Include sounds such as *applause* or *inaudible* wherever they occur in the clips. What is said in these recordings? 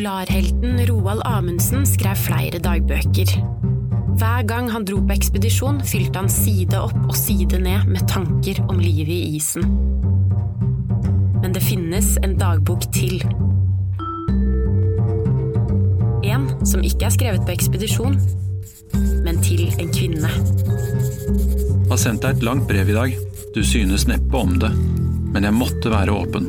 Polarhelten Roald Amundsen skrev flere dagbøker. Hver gang han dro på ekspedisjon, fylte han side opp og side ned med tanker om livet i isen. Men det finnes en dagbok til. En som ikke er skrevet på ekspedisjon, men til en kvinne. Jeg Har sendt deg et langt brev i dag. Du synes neppe om det, men jeg måtte være åpen.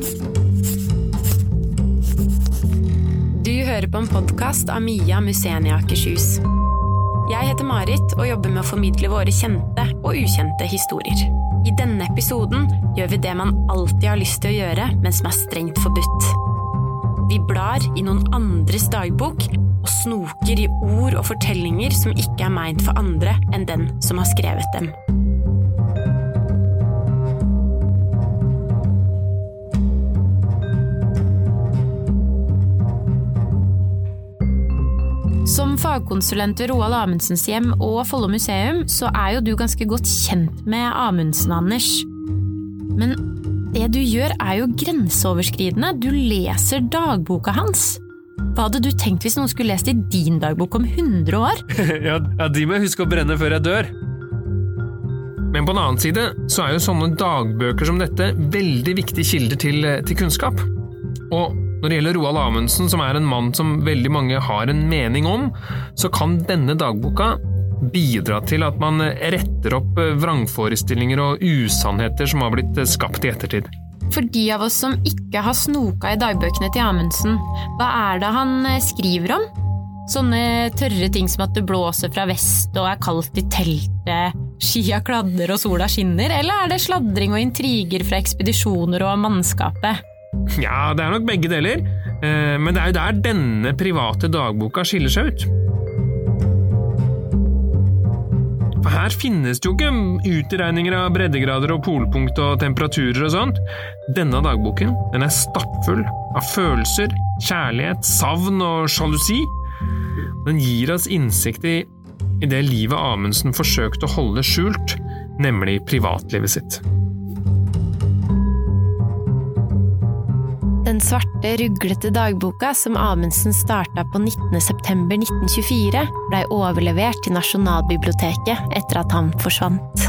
Hører på en podkast av Mia Musenia Akershus. Jeg heter Marit og jobber med å formidle våre kjente og ukjente historier. I denne episoden gjør vi det man alltid har lyst til å gjøre, men som er strengt forbudt. Vi blar i noen andres dagbok og snoker i ord og fortellinger som ikke er meint for andre enn den som har skrevet dem. Fagkonsulent ved Roald Amundsens hjem og Follo museum, så er jo du ganske godt kjent med Amundsen, Anders. Men det du gjør er jo grenseoverskridende. Du leser dagboka hans. Hva hadde du tenkt hvis noen skulle lest i din dagbok om 100 år? *laughs* ja, de må jeg huske å brenne før jeg dør. Men på den annen side så er jo sånne dagbøker som dette veldig viktige kilder til, til kunnskap. Og når det gjelder Roald Amundsen, som er en mann som veldig mange har en mening om, så kan denne dagboka bidra til at man retter opp vrangforestillinger og usannheter som har blitt skapt i ettertid. For de av oss som ikke har snoka i dagbøkene til Amundsen, hva er det han skriver om? Sånne tørre ting som at det blåser fra vest og er kaldt i teltet, skia kladder og sola skinner, eller er det sladring og intriger fra ekspedisjoner og mannskapet? *laughs* Ja, det er nok begge deler, eh, men det er jo der denne private dagboka skiller seg ut. For her finnes det jo ikke utregninger av breddegrader og polpunkt og temperaturer og sånt. Denne dagboken den er stappfull av følelser, kjærlighet, savn og sjalusi. Den gir oss innsikt i, i det livet Amundsen forsøkte å holde skjult, nemlig privatlivet sitt. Den svarte, ruglete dagboka som Amundsen starta på 19.9.1924, blei overlevert til Nasjonalbiblioteket etter at han forsvant.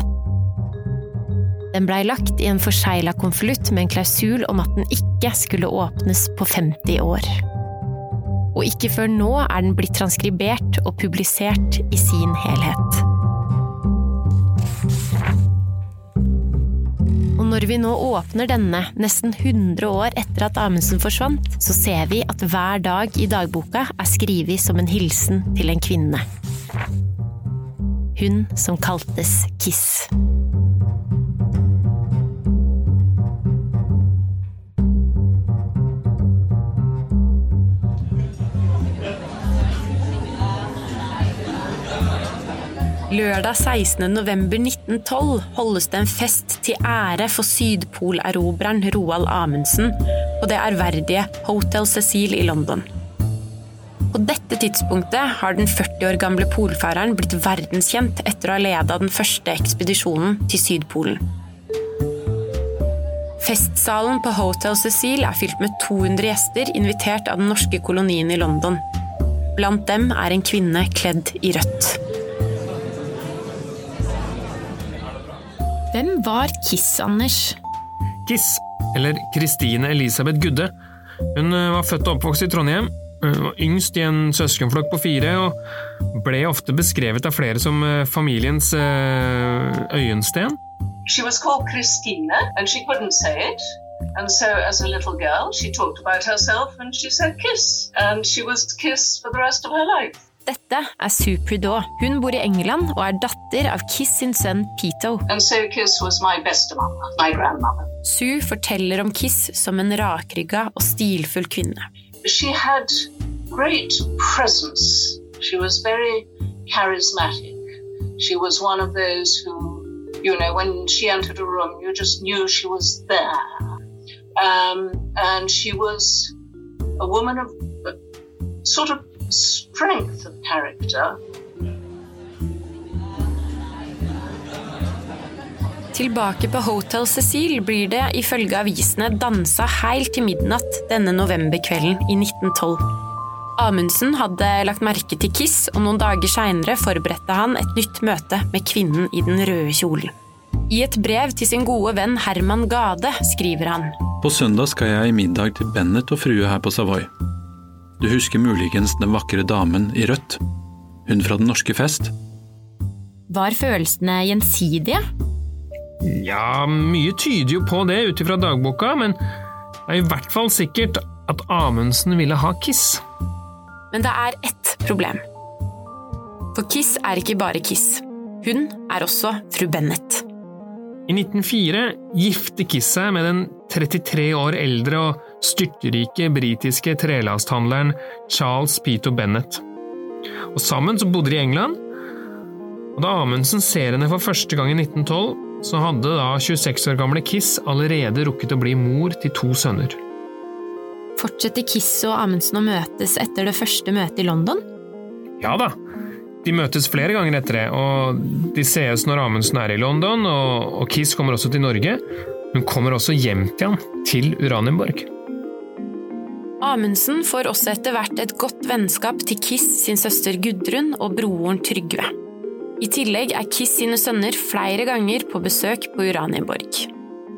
Den blei lagt i en forsegla konvolutt med en klausul om at den ikke skulle åpnes på 50 år. Og ikke før nå er den blitt transkribert og publisert i sin helhet. Når vi nå åpner denne, nesten 100 år etter at Amundsen forsvant, så ser vi at hver dag i dagboka er skrevet som en hilsen til en kvinne. Hun som kaltes Kiss. Lørdag 16. november 1912 holdes det en fest til ære for sydpolerobreren Roald Amundsen på det ærverdige Hotel Cecil i London. På dette tidspunktet har den 40 år gamle polfareren blitt verdenskjent etter å ha leda den første ekspedisjonen til Sydpolen. Festsalen på Hotel Cecil er fylt med 200 gjester invitert av den norske kolonien i London. Blant dem er en kvinne kledd i rødt. Hvem var Kiss, Anders? Kiss, eller Kristine Elisabeth Gudde. Hun eh, var født og oppvokst i Trondheim, hun var yngst i en søskenflokk på fire, og ble ofte beskrevet av flere som eh, familiens eh, øyensten. She was called Christina, and she couldn't say it. And so, as a little girl, she talked about herself and she said kiss. And she was Kiss for the rest of her life. Dette er Sue Prudeau. Hun bor i England og er datter av Kiss sin sønn Pito. So Kiss. Sue forteller om Kiss som en rakrygga og stilfull kvinne. She had great presence. She was very charismatic. She was one of those who, you know, when she entered a room, you just knew she was there. Um, and she was a woman of uh, sort of strength of character. Tilbake på Hotel Cecil blir det ifølge avisene dansa helt til midnatt denne novemberkvelden i 1912. Amundsen hadde lagt merke til Kiss, og noen dager seinere forberedte han et nytt møte med kvinnen i den røde kjolen. I et brev til sin gode venn Herman Gade skriver han På søndag skal jeg i middag til Bennett og frue her på Savoy. Du husker muligens den vakre damen i rødt? Hun fra den norske fest? Var følelsene gjensidige? Ja, mye tyder jo på det ut ifra dagboka, men det er i hvert fall sikkert at Amundsen ville ha Kiss. Men det er ett problem. For Kiss er ikke bare Kiss. Hun er også fru Bennett. I 1904 gifter Kiss seg med den 33 år eldre og styrtrike britiske trelasthandleren Charles Peter Bennett. Og Sammen så bodde de i England. Og Da Amundsen ser henne for første gang i 1912, så hadde da 26 år gamle Kiss allerede rukket å bli mor til to sønner. Fortsetter Kiss og Amundsen å møtes etter det første møtet i London? Ja da, de møtes flere ganger etter det, og de sees når Amundsen er i London, og, Kiss kommer også til Norge. Hun kommer også hjem til han, til Uranienborg. Amundsen får også etter hvert et godt vennskap til Kiss sin søster Gudrun og broren Trygve. I tillegg er Kiss sine sønner flere ganger på besøk på Uranienborg.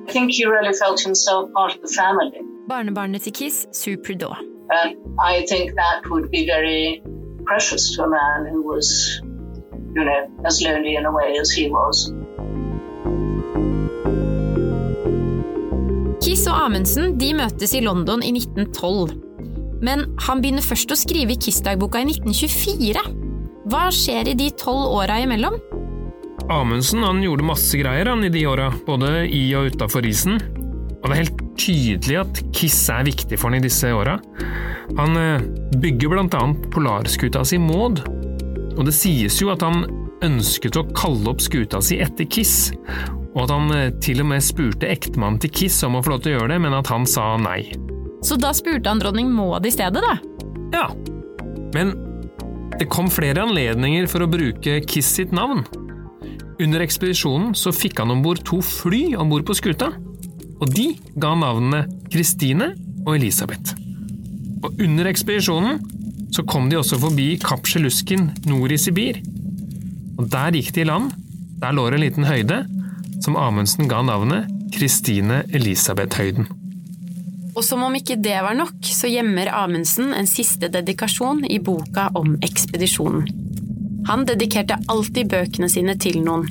I think he really felt himself part of the family. Barnebarnet til Kiss, Sue Prudhoe. And I think that would be very precious to a man who was, you know, as lonely in a way as he was. Kiss og Amundsen de møtes i London i 1912. Men han begynner først å skrive Kiss-dagboka i 1924. Hva skjer i de tolv åra imellom? Amundsen han gjorde masse greier han i de åra, både i og utafor isen. Og det er helt tydelig at Kiss er viktig for han i disse åra. Han eh, bygger blant annet polarskuta si Maud, og det sies jo at han ønsket å kalle opp skuta si etter Kiss, og at han eh, til og med spurte ektemannen til Kiss om å få lov til å gjøre det, men at han sa nei. Så da spurte han dronning Maud i stedet, da? Ja, men det kom flere anledninger for å bruke Kiss sitt navn. Under ekspedisjonen så fikk han om bord to fly om bord på skuta, og de ga navnene Kristine og Elisabeth. Og under ekspedisjonen så kom de også forbi Kapsjelusken nord i Sibir. Og der gikk de i land. Der lå det en liten høyde som Amundsen ga navnet Kristine Elisabeth-høyden. Og som om ikke det var nok, så gjemmer Amundsen en siste dedikasjon i boka om ekspedisjonen. Han dedikerte alltid bøkene sine til noen.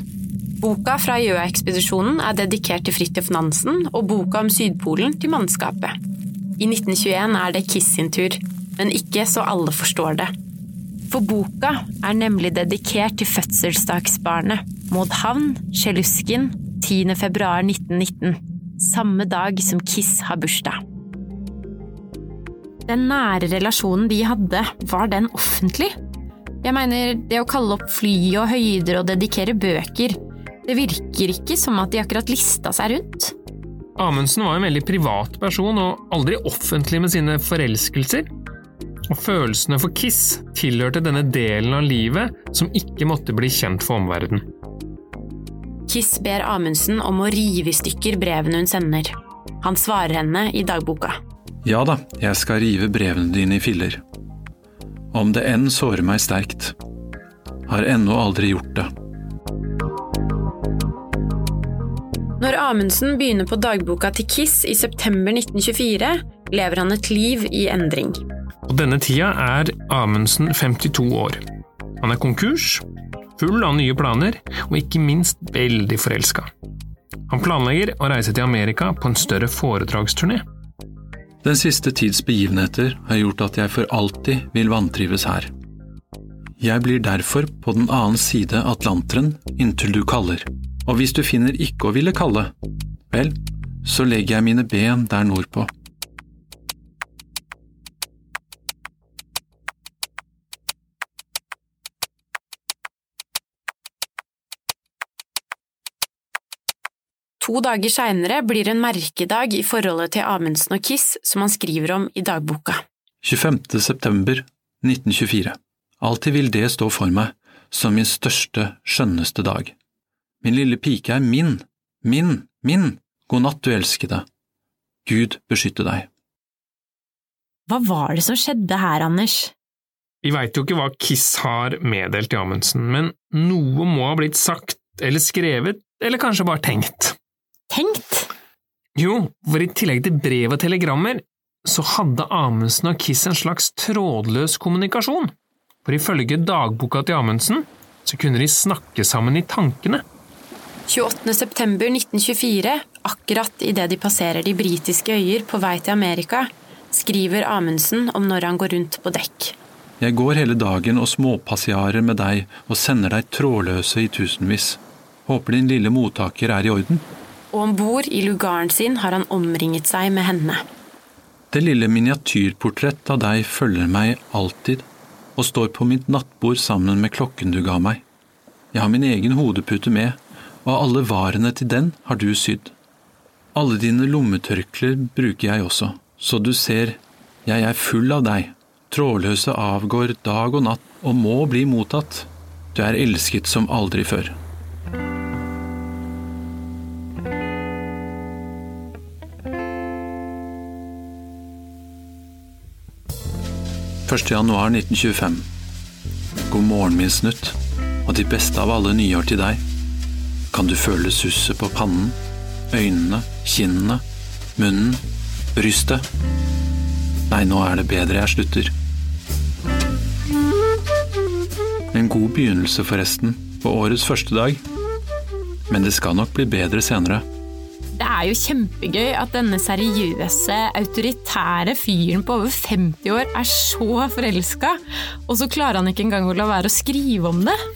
Boka fra Gjøa-ekspedisjonen er dedikert til Fridtjof Nansen, og boka om Sydpolen til mannskapet. I 1921 er det Kiss sin tur, men ikke så alle forstår det. For boka er nemlig dedikert til fødselsdagsbarnet Maud Havn Sjeluskin 10. februar 1919, samme dag som Kiss har bursdag. Den nære relasjonen de hadde, var den offentlig? Jeg mener, det å kalle opp fly og høyder og dedikere bøker, det virker ikke som at de akkurat lista seg rundt. Amundsen var en veldig privat person og aldri offentlig med sine forelskelser. Og følelsene for Kiss tilhørte denne delen av livet som ikke måtte bli kjent for omverdenen. Kiss ber Amundsen om å rive i stykker brevene hun sender. Han svarer henne i dagboka. Ja da, jeg skal rive brevene dine i filler. Om det enn sårer meg sterkt. Har ennå aldri gjort det. Når Amundsen begynner på dagboka til Kiss i september 1924, lever han et liv i endring. På denne tida er Amundsen 52 år. Han er konkurs, full av nye planer, og ikke minst veldig forelska. Han planlegger å reise til Amerika på en større foredragsturné. Den siste tids begivenheter har gjort at jeg for alltid vil vantrives her. Jeg blir derfor på den annen side Atlanteren inntil du kaller, og hvis du finner ikke å ville kalle, vel, så legger jeg mine ben der nordpå. To dager seinere blir en merkedag i forholdet til Amundsen og Kiss, som han skriver om i dagboka. 25. september 1924. Alltid vil det stå for meg som min største, skjønneste dag. Min lille pike er min, min, min, god natt, du elskede. Gud beskytte deg. Hva var det som skjedde her, Anders? Vi veit jo ikke hva Kiss har meddelt til Amundsen, men noe må ha blitt sagt eller skrevet, eller kanskje bare tenkt. Tenkt? Jo, for i tillegg til brev og telegrammer, så hadde Amundsen og Kiss en slags trådløs kommunikasjon. For ifølge dagboka til Amundsen så kunne de snakke sammen i tankene. 28.9.1924, akkurat idet de passerer de britiske øyer på vei til Amerika, skriver Amundsen om når han går rundt på dekk. Jeg går hele dagen og småpassiarer med deg og sender deg trådløse i tusenvis. Håper din lille mottaker er i orden. Og om bord i lugaren sin har han omringet seg med henne. Det lille miniatyrportrett av deg følger meg alltid og står på mitt nattbord sammen med klokken du ga meg. Jeg har min egen hodepute med, og alle varene til den har du sydd. Alle dine lommetørklær bruker jeg også, så du ser, jeg er full av deg. Trådløse avgår dag og natt og må bli mottatt. Du er elsket som aldri før. 1. januar 1925. God morgen, min snutt, og de beste av alle nyår til deg. Kan du føle susset på pannen, øynene, kinnene, munnen, brystet? Nei, nå er det bedre jeg slutter. En god begynnelse, forresten, på årets første dag. Men det skal nok bli bedre senere. Er jo kjempegøy at denne seriøse, autoritære fyren på over 50 år er så forelska, og så klarer han ikke engang å la være å skrive om det. *laughs*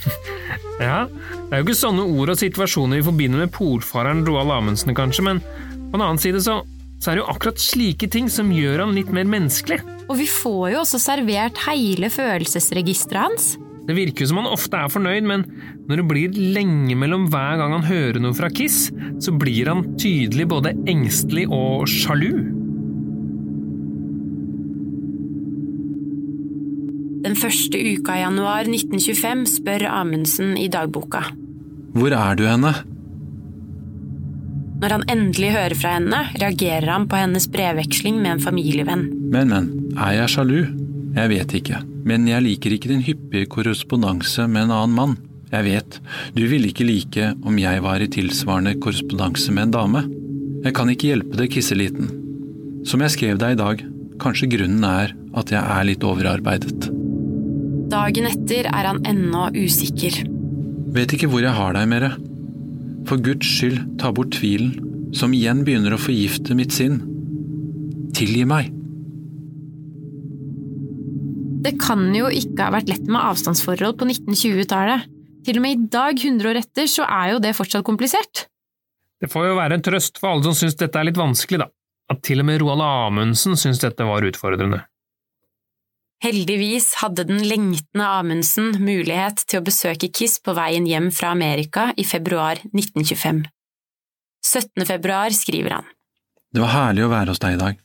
Ja, det er jo ikke sånne ord og situasjoner vi forbinder med polfareren Roald Amundsen, kanskje, men på en annen side så, så er det jo akkurat slike ting som gjør han litt mer menneskelig. Og vi får jo også servert hele følelsesregisteret hans. Det virker jo som han ofte er fornøyd, men når det blir lenge mellom hver gang han hører noe fra Kiss, så blir han tydelig både engstelig og sjalu. Den første uka i januar 1925 spør Amundsen i dagboka. Hvor er du henne? Når han endelig hører fra henne, reagerer han på hennes brevveksling med en familievenn. Men, men, er jeg sjalu? Jeg vet ikke, men jeg liker ikke din hyppige korrespondanse med en annen mann. Jeg vet, du ville ikke like om jeg var i tilsvarende korrespondanse med en dame. Jeg kan ikke hjelpe det, kisseliten. Som jeg skrev deg i dag, kanskje grunnen er at jeg er litt overarbeidet. Dagen etter er han ennå usikker. Vet ikke hvor jeg har deg, mere. For Guds skyld, ta bort tvilen, som igjen begynner å forgifte mitt sinn. Tilgi meg. Det kan jo ikke ha vært lett med avstandsforhold på 1920-tallet. Til og med i dag, 100 år etter, så er jo det fortsatt komplisert. Det får jo være en trøst for alle som syns dette er litt vanskelig, da. At til og med Roald Amundsen syns dette var utfordrende. Heldigvis hadde den lengtende Amundsen mulighet til å besøke Kiss på veien hjem fra Amerika i februar 1925. 17. februar skriver han. Det var herlig å være hos deg i dag.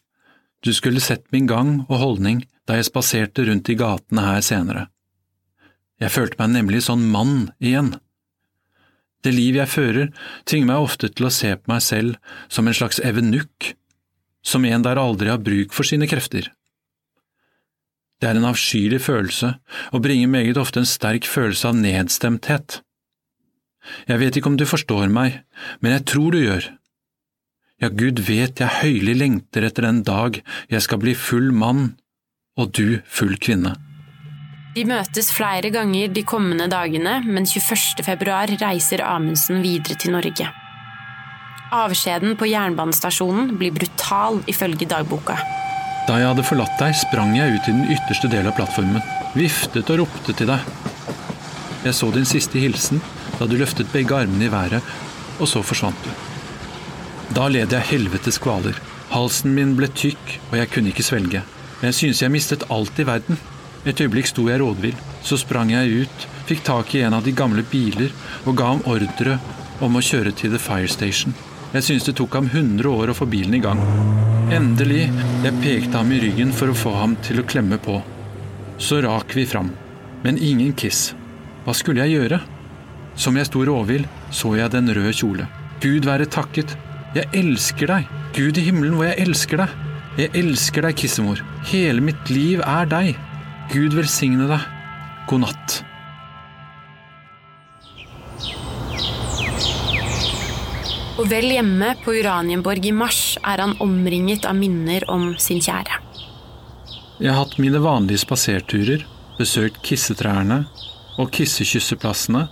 Du skulle sett min gang og holdning da jeg spaserte rundt i gatene her senere. Jeg følte meg nemlig sånn mann igjen. Det liv jeg fører, tvinger meg ofte til å se på meg selv som en slags evenukk, som en der aldri har bruk for sine krefter. Det er en avskyelig følelse og bringer meget ofte en sterk følelse av nedstemthet. Jeg vet ikke om du forstår meg, men jeg tror du gjør. Ja, Gud vet jeg høylig lengter etter den dag jeg skal bli full mann og du full kvinne. De møtes flere ganger de kommende dagene, men 21. februar reiser Amundsen videre til Norge. Avskjeden på jernbanestasjonen blir brutal, ifølge dagboka. Da jeg hadde forlatt deg, sprang jeg ut i den ytterste del av plattformen, viftet og ropte til deg. Jeg så din siste hilsen da du løftet begge armene i været, og så forsvant du. Da led jeg helvetes kvaler. Halsen min ble tykk, og jeg kunne ikke svelge. Jeg synes jeg mistet alt i verden. Et øyeblikk sto jeg rådvill. Så sprang jeg ut, fikk tak i en av de gamle biler og ga ham ordre om å kjøre til The Fire Station. Jeg synes det tok ham 100 år å få bilen i gang. Endelig. Jeg pekte ham i ryggen for å få ham til å klemme på. Så rak vi fram. Men ingen kiss. Hva skulle jeg gjøre? Som jeg sto råvill, så jeg den røde kjole. Gud være takket. Jeg elsker deg. Gud i himmelen hvor jeg elsker deg. Jeg elsker deg, kissemor. Hele mitt liv er deg. Gud velsigne deg. God natt. Og vel hjemme på Uranienborg i mars er han omringet av minner om sin kjære. Jeg har hatt mine vanlige spaserturer, besøkt kissetrærne og kissekysseplassene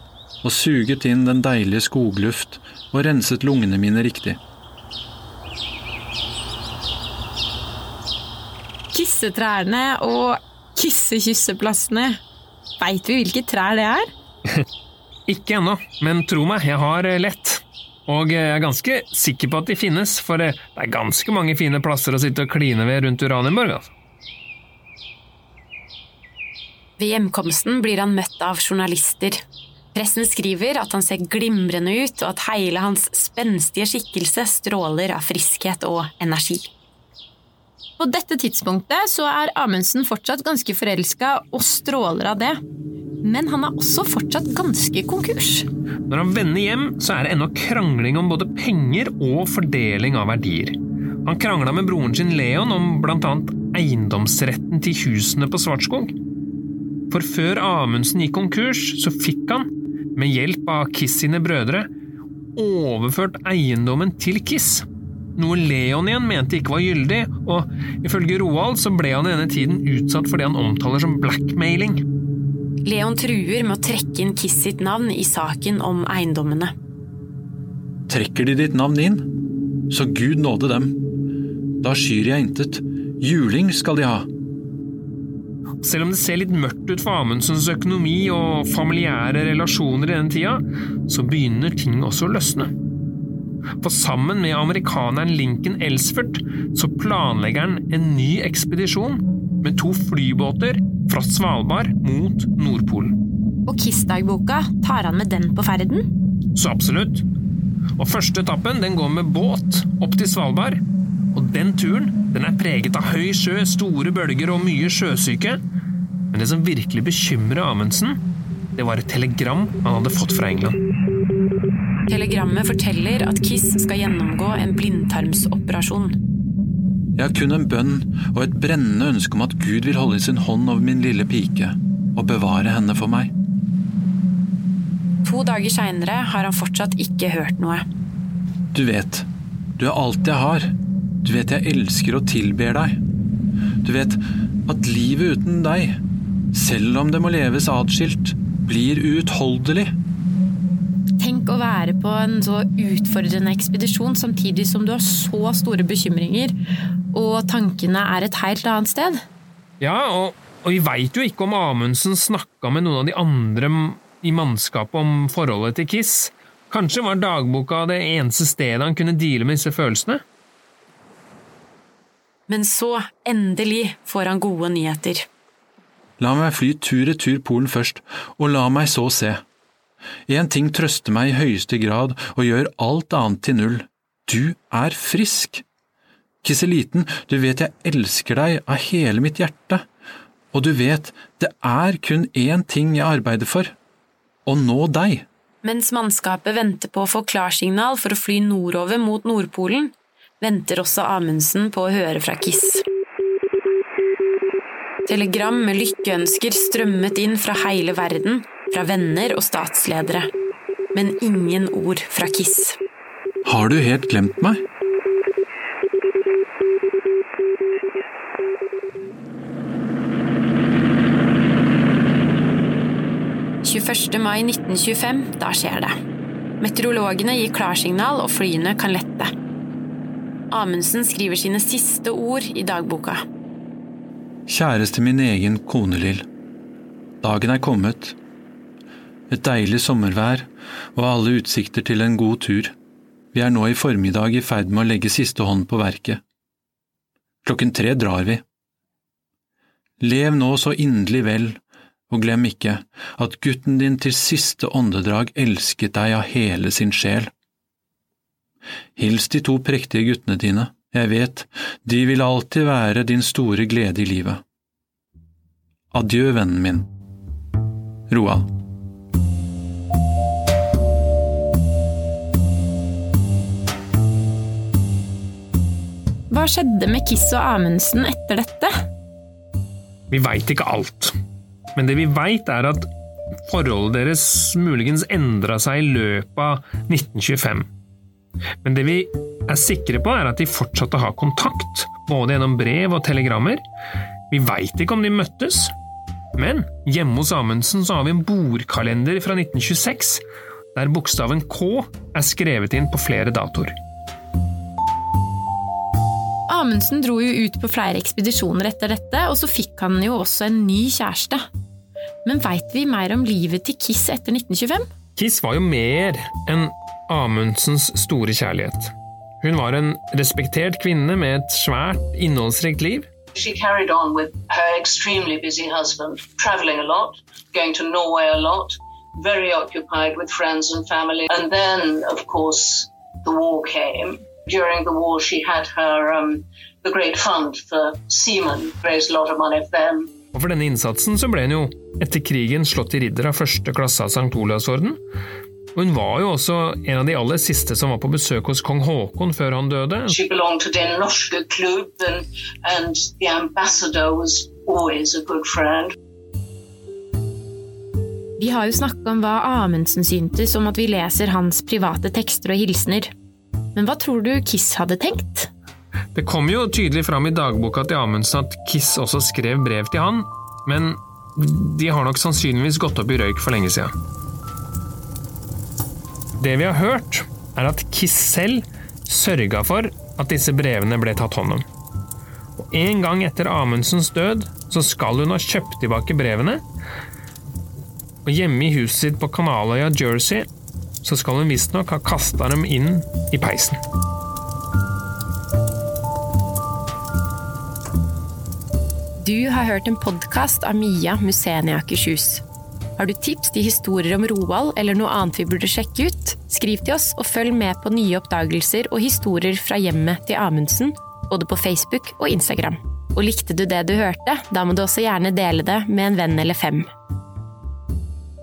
og suget inn den deilige skogluft og renset lungene mine riktig. Kissetrærne og kissekysseplassene. Veit vi hvilke trær det er? *laughs* Ikke ennå, men tro meg, jeg har eh, lett. Og jeg er ganske sikker på at de finnes, for eh, det er ganske mange fine plasser å sitte og kline ved rundt Uranienborg. Altså. Ved hjemkomsten blir han møtt av journalister. Pressen skriver at han ser glimrende ut, og at hele hans spenstige skikkelse stråler av friskhet og energi. På dette tidspunktet så er Amundsen fortsatt ganske forelska og stråler av det. Men han er også fortsatt ganske konkurs. Når han vender hjem, så er det ennå krangling om både penger og fordeling av verdier. Han krangla med broren sin Leon om annet eiendomsretten til husene på Svartskog. For før Amundsen gikk konkurs, så fikk han, med hjelp av Kiss sine brødre, overført eiendommen til Kiss. Noe Leon igjen mente ikke var gyldig, og ifølge Roald så ble han i denne tiden utsatt for det han omtaler som blackmailing. Leon truer med å trekke inn Kiss sitt navn i saken om eiendommene. Trekker de ditt navn inn, så Gud nåde dem. Da skyr jeg intet. Juling skal de ha. Selv om det ser litt mørkt ut for Amundsens økonomi og familiære relasjoner i denne tida, så begynner ting også å løsne. For sammen med amerikaneren Lincoln Elsford så planlegger han en ny ekspedisjon med to flybåter fra Svalbard mot Nordpolen. Og Kiss-dagboka, tar han med den på ferden? Så absolutt. Og første etappen den går med båt opp til Svalbard. Og den turen den er preget av høy sjø, store bølger og mye sjøsyke. Men det som virkelig bekymrer Amundsen, det var et telegram han hadde fått fra England. Telegrammet forteller at Kiss skal gjennomgå en blindtarmsoperasjon. Jeg har kun en bønn og et brennende ønske om at Gud vil holde sin hånd over min lille pike og bevare henne for meg. To dager seinere har han fortsatt ikke hørt noe. Du vet, du er alt jeg har. Du vet jeg elsker og tilber deg. Du vet at livet uten deg, selv om det må leves atskilt, blir uutholdelig. Tenk å være på en så utfordrende ekspedisjon samtidig som du har så store bekymringer, og tankene er et helt annet sted. Ja, og, og vi veit jo ikke om Amundsen snakka med noen av de andre i mannskapet om forholdet til Kiss. Kanskje var dagboka det eneste stedet han kunne deale med disse følelsene? Men så, endelig, får han gode nyheter. La meg fly tur-retur Polen først, og la meg så se. Én ting trøster meg i høyeste grad og gjør alt annet til null. Du er frisk. Kiseliten, du vet jeg elsker deg av hele mitt hjerte, og du vet det er kun én ting jeg arbeider for – å nå deg. Mens mannskapet venter på å få klarsignal for å fly nordover mot Nordpolen, venter også Amundsen på å høre fra Kiss. Telegram med lykkeønsker strømmet inn fra hele verden, fra venner og statsledere. Men ingen ord fra Kiss. Har du helt glemt meg? «21. mai 1925, da skjer det. Meteorologene gir klarsignal, og flyene kan lette. Amundsen skriver sine siste ord i dagboka. Kjæreste min egen kone Lill. Dagen er kommet. Et deilig sommervær og alle utsikter til en god tur. Vi er nå i formiddag i ferd med å legge siste hånd på verket. Klokken tre drar vi. Lev nå så inderlig vel, og glem ikke at gutten din til siste åndedrag elsket deg av hele sin sjel. Hils de to prektige guttene dine, jeg vet, de vil alltid være din store glede i livet. Adjø, vennen min. Roald. Hva skjedde med Kiss og Amundsen etter dette? Vi veit ikke alt, men det vi veit er at forholdet deres muligens endra seg i løpet av 1925. Men det vi er sikre på, er at de fortsatte å ha kontakt, både gjennom brev og telegrammer. Vi veit ikke om de møttes, men hjemme hos Amundsen så har vi en bordkalender fra 1926, der bokstaven K er skrevet inn på flere datoer. Amundsen dro jo ut på flere ekspedisjoner etter dette, og så fikk han jo også en ny kjæreste. Men veit vi mer om livet til Kiss etter 1925? Kiss var jo mer enn Amundsens store kjærlighet. Hun var en respektert kvinne med et svært, innholdsrikt liv. She carried on with her extremely busy husband, traveling a lot, going to Norway a lot, very occupied with friends and family. And then, of course, the war came. During the war, she had her um, the Great Fund for Seamen, raised a lot of money for them. Og for denne innsatsen så ble hun jo etter krigen slått i ridder av første klasse av St. Olavsorden. Og hun var jo også en av de aller siste som var på besøk hos kong Haakon før han døde. She belonged to Den Norske Klubb, and, and the ambassador was always a good friend. Vi har jo snakka om hva Amundsen syntes om at vi leser hans private tekster og hilsener. Men hva tror du Kiss hadde tenkt? Det kom jo tydelig fram i dagboka til Amundsen at Kiss også skrev brev til han, men de har nok sannsynligvis gått opp i røyk for lenge siden. Det vi har hørt, er at Kiss selv sørga for at disse brevene ble tatt hånd om. Og En gang etter Amundsens død så skal hun ha kjøpt tilbake brevene, og hjemme i huset sitt på Kanaløya, Jersey, så skal hun visstnok ha kasta dem inn i peisen. Du har hørt en podkast av Mia Musenia Akershus. Har du tips til historier om Roald eller noe annet vi burde sjekke ut? Skriv til oss og følg med på nye oppdagelser og historier fra hjemmet til Amundsen, både på Facebook og Instagram. Og likte du det du hørte, da må du også gjerne dele det med en venn eller fem.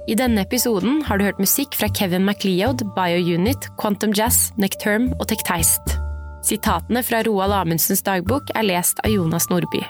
I denne episoden har du hørt musikk fra Kevin MacLeod, BioUnit, Quantum Jazz, Necterm og Tekteist. Sitatene fra Roald Amundsens dagbok er lest av Jonas Nordby.